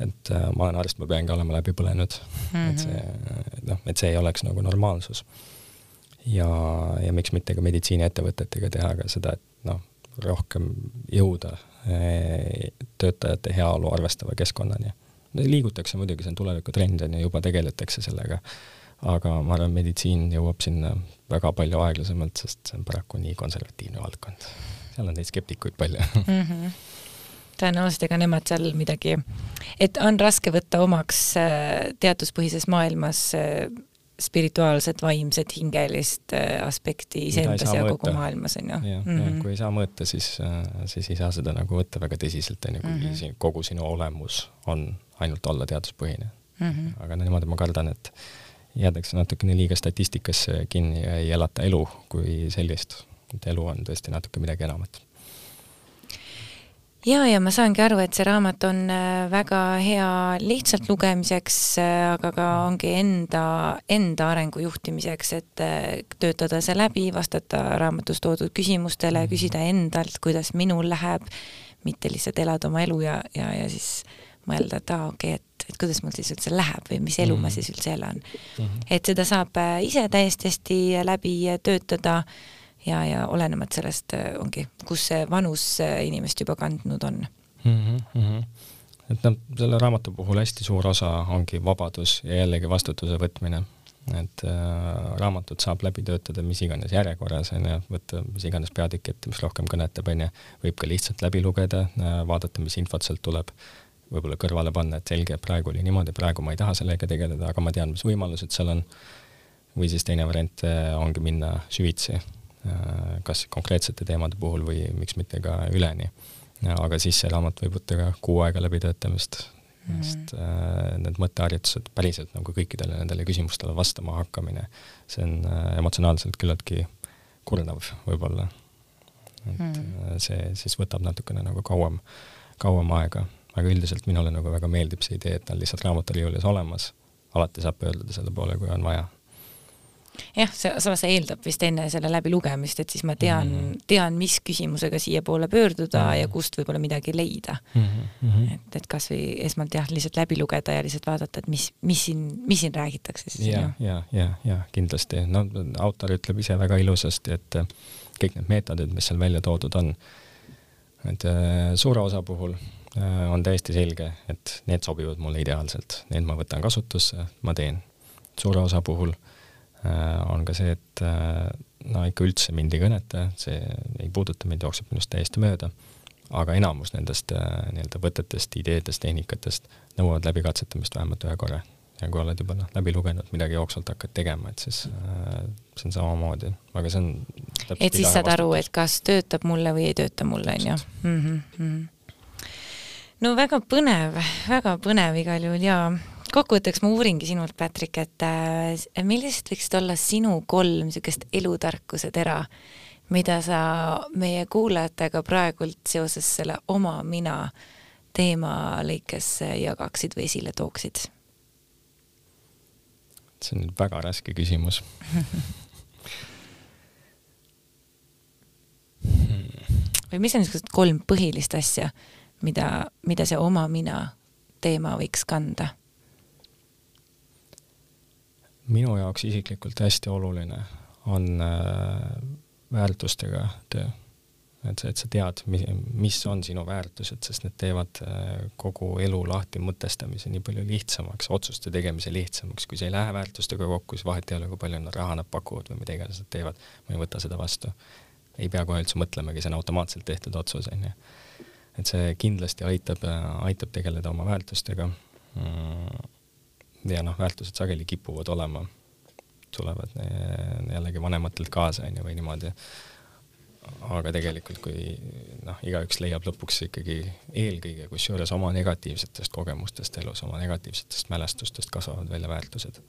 et äh, ma olen arst, ma pean ka olema läbi põlenud mm, -hmm. et see mhm. noh, et see ei oleks nagu normaalsus. ja, ja miks mitte ka meditsiiniettevõtetega teha ka seda, et noh, rohkem jõuda e, töötajate heaolu arvestava keskkonnani. liigutakse muidugi, see on tulevikutrend on ju, juba tegeletakse sellega, aga ma arvan, meditsiin jõuab sinna väga palju aeglasemalt, sest see on paraku nii konservatiivne valdkond seal on neid skeptikuid palju mm. -hmm tõenäoliselt ega nemad seal midagi, et on raske võtta omaks äh, teaduspõhises maailmas äh, spirituaalset, vaimset, hingelist äh, aspekti iseendas ja kogu maailmas, on ju. jah -hmm., kui ei saa mõõta, siis, siis ei saa seda nagu võtta väga tõsiselt, on ju, kui mm -hmm. kogu sinu olemus on ainult olla teaduspõhine mm. -hmm. aga niimoodi ma kardan, et jäädakse natukene liiga statistikasse kinni ja ei elata elu kui sellist et elu on tõesti natuke midagi enamat ja, ja ma saangi aru, et see raamat on äh, väga hea lihtsalt lugemiseks, äh, aga ka ongi enda, enda arengu juhtimiseks, et äh, töötada see läbi, vastata raamatus toodud küsimustele, mhm. küsida endalt, kuidas minul läheb, mitte lihtsalt elada oma elu ja, ja, ja siis mõelda, et aa, okei okay,, et, et kuidas mul siis üldse läheb või mis elu mm ma mhm. siis üldse elan mm. -hmm. et seda saab ise täiesti hästi läbi töötada ja, ja olenemata sellest äh, ongi, kus see vanus äh, inimest juba kandnud on mm. -hmm. et noh, selle raamatu puhul hästi suur osa ongi vabadus ja jällegi vastutuse võtmine. et äh, raamatut saab läbi töötada mis iganes järjekorras, on ju, võtta mis iganes peatükk ette, mis rohkem kõnetab, on ju, võib ka lihtsalt läbi lugeda äh,, vaadata, mis infot sealt tuleb, võib-olla kõrvale panna, et selge, praegu oli niimoodi, praegu ma ei taha sellega tegeleda, aga ma tean, mis võimalused seal on, või siis teine variant äh, ongi minna süvitsi kas konkreetsete teemade puhul või miks mitte ka üleni. aga siis see raamat võib võtta ka kuu aega läbitöötamist mm., sest äh, need mõtteharjutused päriselt nagu kõikidele nendele küsimustele vastama hakkamine, see on äh, emotsionaalselt küllaltki kurnav võib-olla. et mm. see siis võtab natukene nagu kauem, kauem aega, aga üldiselt minule nagu väga meeldib see idee, et ta on lihtsalt raamaturiiulis olemas, alati saab pöörduda selle poole, kui on vaja jah, see, samas see eeldab vist enne selle läbilugemist, et siis ma tean mm, -hmm. tean, mis küsimusega siiapoole pöörduda mm -hmm. ja kust võib-olla midagi leida mm. -hmm. et, et kasvõi esmalt jah, lihtsalt läbi lugeda ja lihtsalt vaadata, et mis, mis siin, mis siin räägitakse siis. ja, ja, ja, ja kindlasti, no autor ütleb ise väga ilusasti, et äh, kõik need meetodid, mis seal välja toodud on, et äh, suure osa puhul äh, on täiesti selge, et need sobivad mulle ideaalselt, need ma võtan kasutusse, ma teen. suure osa puhul Äh, on ka see, et äh, no ikka üldse mind ei kõneta, see ei puuduta mind, jookseb minust täiesti mööda, aga enamus nendest äh, nii-öelda võtetest, ideedest, tehnikatest nõuavad läbikatsetamist vähemalt ühe korra. ja kui oled juba noh, läbi lugenud, midagi jooksvalt hakkad tegema, et siis äh, see on samamoodi, aga see on et siis saad aru, et kas töötab mulle või ei tööta mulle, on ju? Mhm, mhm. no väga põnev, väga põnev igal juhul ja kokkuvõtteks ma uuringi sinult, Patrick, et äh, millised võiksid olla sinu kolm niisugust elutarkuse tera, mida sa meie kuulajatega praegult seoses selle oma mina teema lõikes jagaksid või esile tooksid? see on nüüd väga raske küsimus või mis on niisugused kolm põhilist asja, mida, mida see oma mina teema võiks kanda? Minu jaoks isiklikult hästi oluline on äh, väärtustega töö. et sa, et sa tead, mis on sinu väärtused, sest need teevad äh, kogu elu lahti mõtestamise nii palju lihtsamaks, otsuste tegemise lihtsamaks, kui see ei lähe väärtustega kokku, siis vahet ei ole, kui palju raha nad pakuvad või mida iganes nad teevad, ma ei võta seda vastu. ei pea kohe üldse mõtlemagi, see on automaatselt tehtud otsus, on ju. et see kindlasti aitab, aitab tegeleda oma väärtustega. Mm. Ja noh, väärtused sageli kipuvad olema, tulevad äh, jällegi vanematelt kaasa, on ju, või niimoodi aga tegelikult, kui noh, igaüks leiab lõpuks ikkagi eelkõige kusjuures oma negatiivsetest kogemustest elus, oma negatiivsetest mälestustest kasvavad välja väärtused.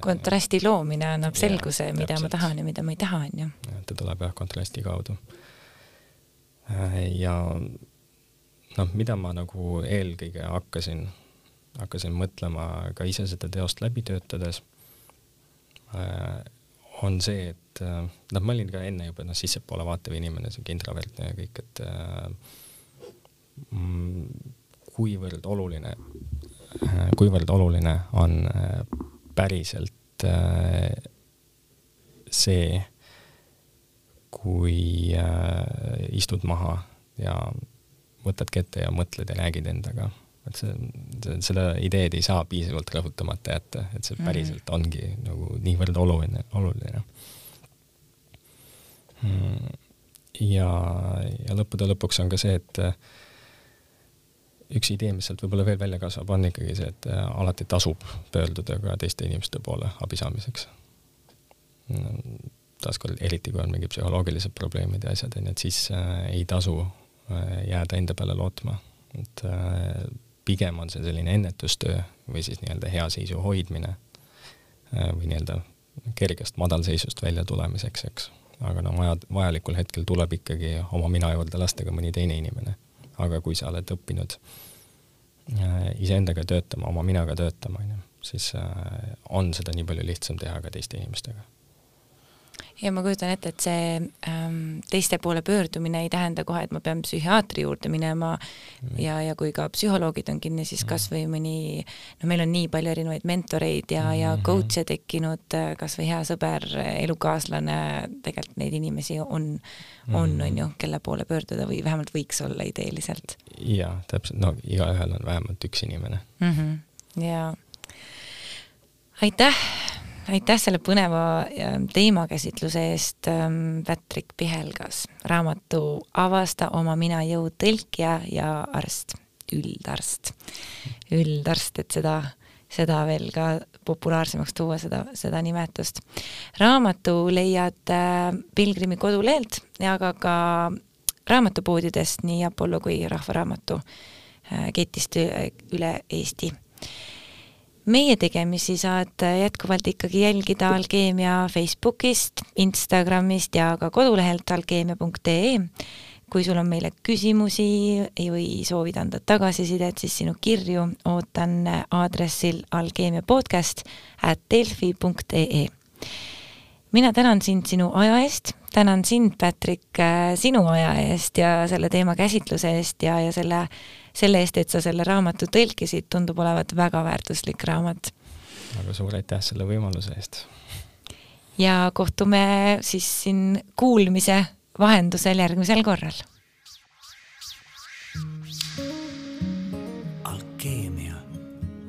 kontrasti loomine annab selguse, mida ma tahan ja mida ma ei taha, on ju. ta tuleb jah, kontrasti kaudu. ja noh, mida ma nagu eelkõige hakkasin, hakkasin mõtlema ka ise seda teost läbi töötades on see, et äh, noh, ma olin ka enne juba noh, sissepoole vaatev inimene, siuke introvertne ja kõik, et äh, mm, kuivõrd oluline, äh, kuivõrd oluline on päriselt see, kui istud maha ja võtad kätte ja mõtled ja räägid endaga et see, seda ideed ei saa piisavalt rõhutamata jätta, et see mhm. päriselt ongi nagu niivõrd oluline, oluline. Mm. ja, ja lõppude lõpuks on ka see, et äh, üks idee, mis sealt võib-olla veel välja kasvab, on ikkagi see, et äh, alati tasub pöörduda ka teiste inimeste poole abi saamiseks. Mm, taaskord, eriti kui on mingid psühholoogilised probleemid ja asjad, on ju, et siis äh, ei tasu jääda enda peale lootma, et pigem on see selline ennetustöö või siis nii-öelda hea seisu hoidmine äh, või nii-öelda kergest madalseisust välja tulemiseks, eks. aga no vaja, vajalikul hetkel tuleb ikkagi oma mina juurde lasta ka mõni teine inimene. aga kui sa oled õppinud äh, iseendaga töötama, oma minaga töötama, on ju, siis äh, on seda nii palju lihtsam teha ka teiste inimestega ja ma kujutan ette, et see ähm, teiste poole pöördumine ei tähenda kohe, et ma pean psühhiaatri juurde minema mm. ja, ja kui ka psühholoogid on kinni, siis mm. kas või mõni, no meil on nii palju erinevaid mentoreid ja mm, -hmm. ja coach'e tekkinud, äh, kas või hea sõber, elukaaslane, tegelikult neid inimesi on, on, on ju, kelle poole pöörduda või vähemalt võiks olla ideeliselt. jaa, täpselt, no igaühel on vähemalt üks inimene mm. -hmm. jaa. aitäh aitäh selle põneva teemakäsitluse eest, ähm, Patrick Pihelgas, raamatu Avasta oma mina jõud tõlkija ja arst, üldarst. üldarst, et seda, seda veel ka populaarsemaks tuua, seda, seda nimetust. raamatu leiad äh, Pilgrimi kodulehelt ja aga ka raamatupoodidest, nii Apollo kui Rahva Raamatu äh, ketist üle Eesti meie tegemisi saad jätkuvalt ikkagi jälgida Alkeemia Facebookist, Instagramist ja ka kodulehelt alkeemia.ee. kui sul on meile küsimusi või soovid anda tagasisidet, siis sinu kirju ootan aadressil alkeemiapodcast at delfi.ee. mina tänan sind sinu aja eest, tänan sind, Patrick, sinu aja eest ja selle teema käsitluse eest ja, ja selle selle eest, et sa selle raamatu tõlkisid, tundub olevat väga väärtuslik raamat. väga suur aitäh selle võimaluse eest! ja kohtume siis siin kuulmise vahendusel järgmisel korral. alkeemia,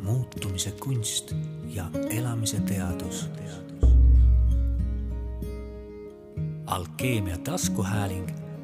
muutumise kunst ja elamise teadus. alkeemia taskuhääling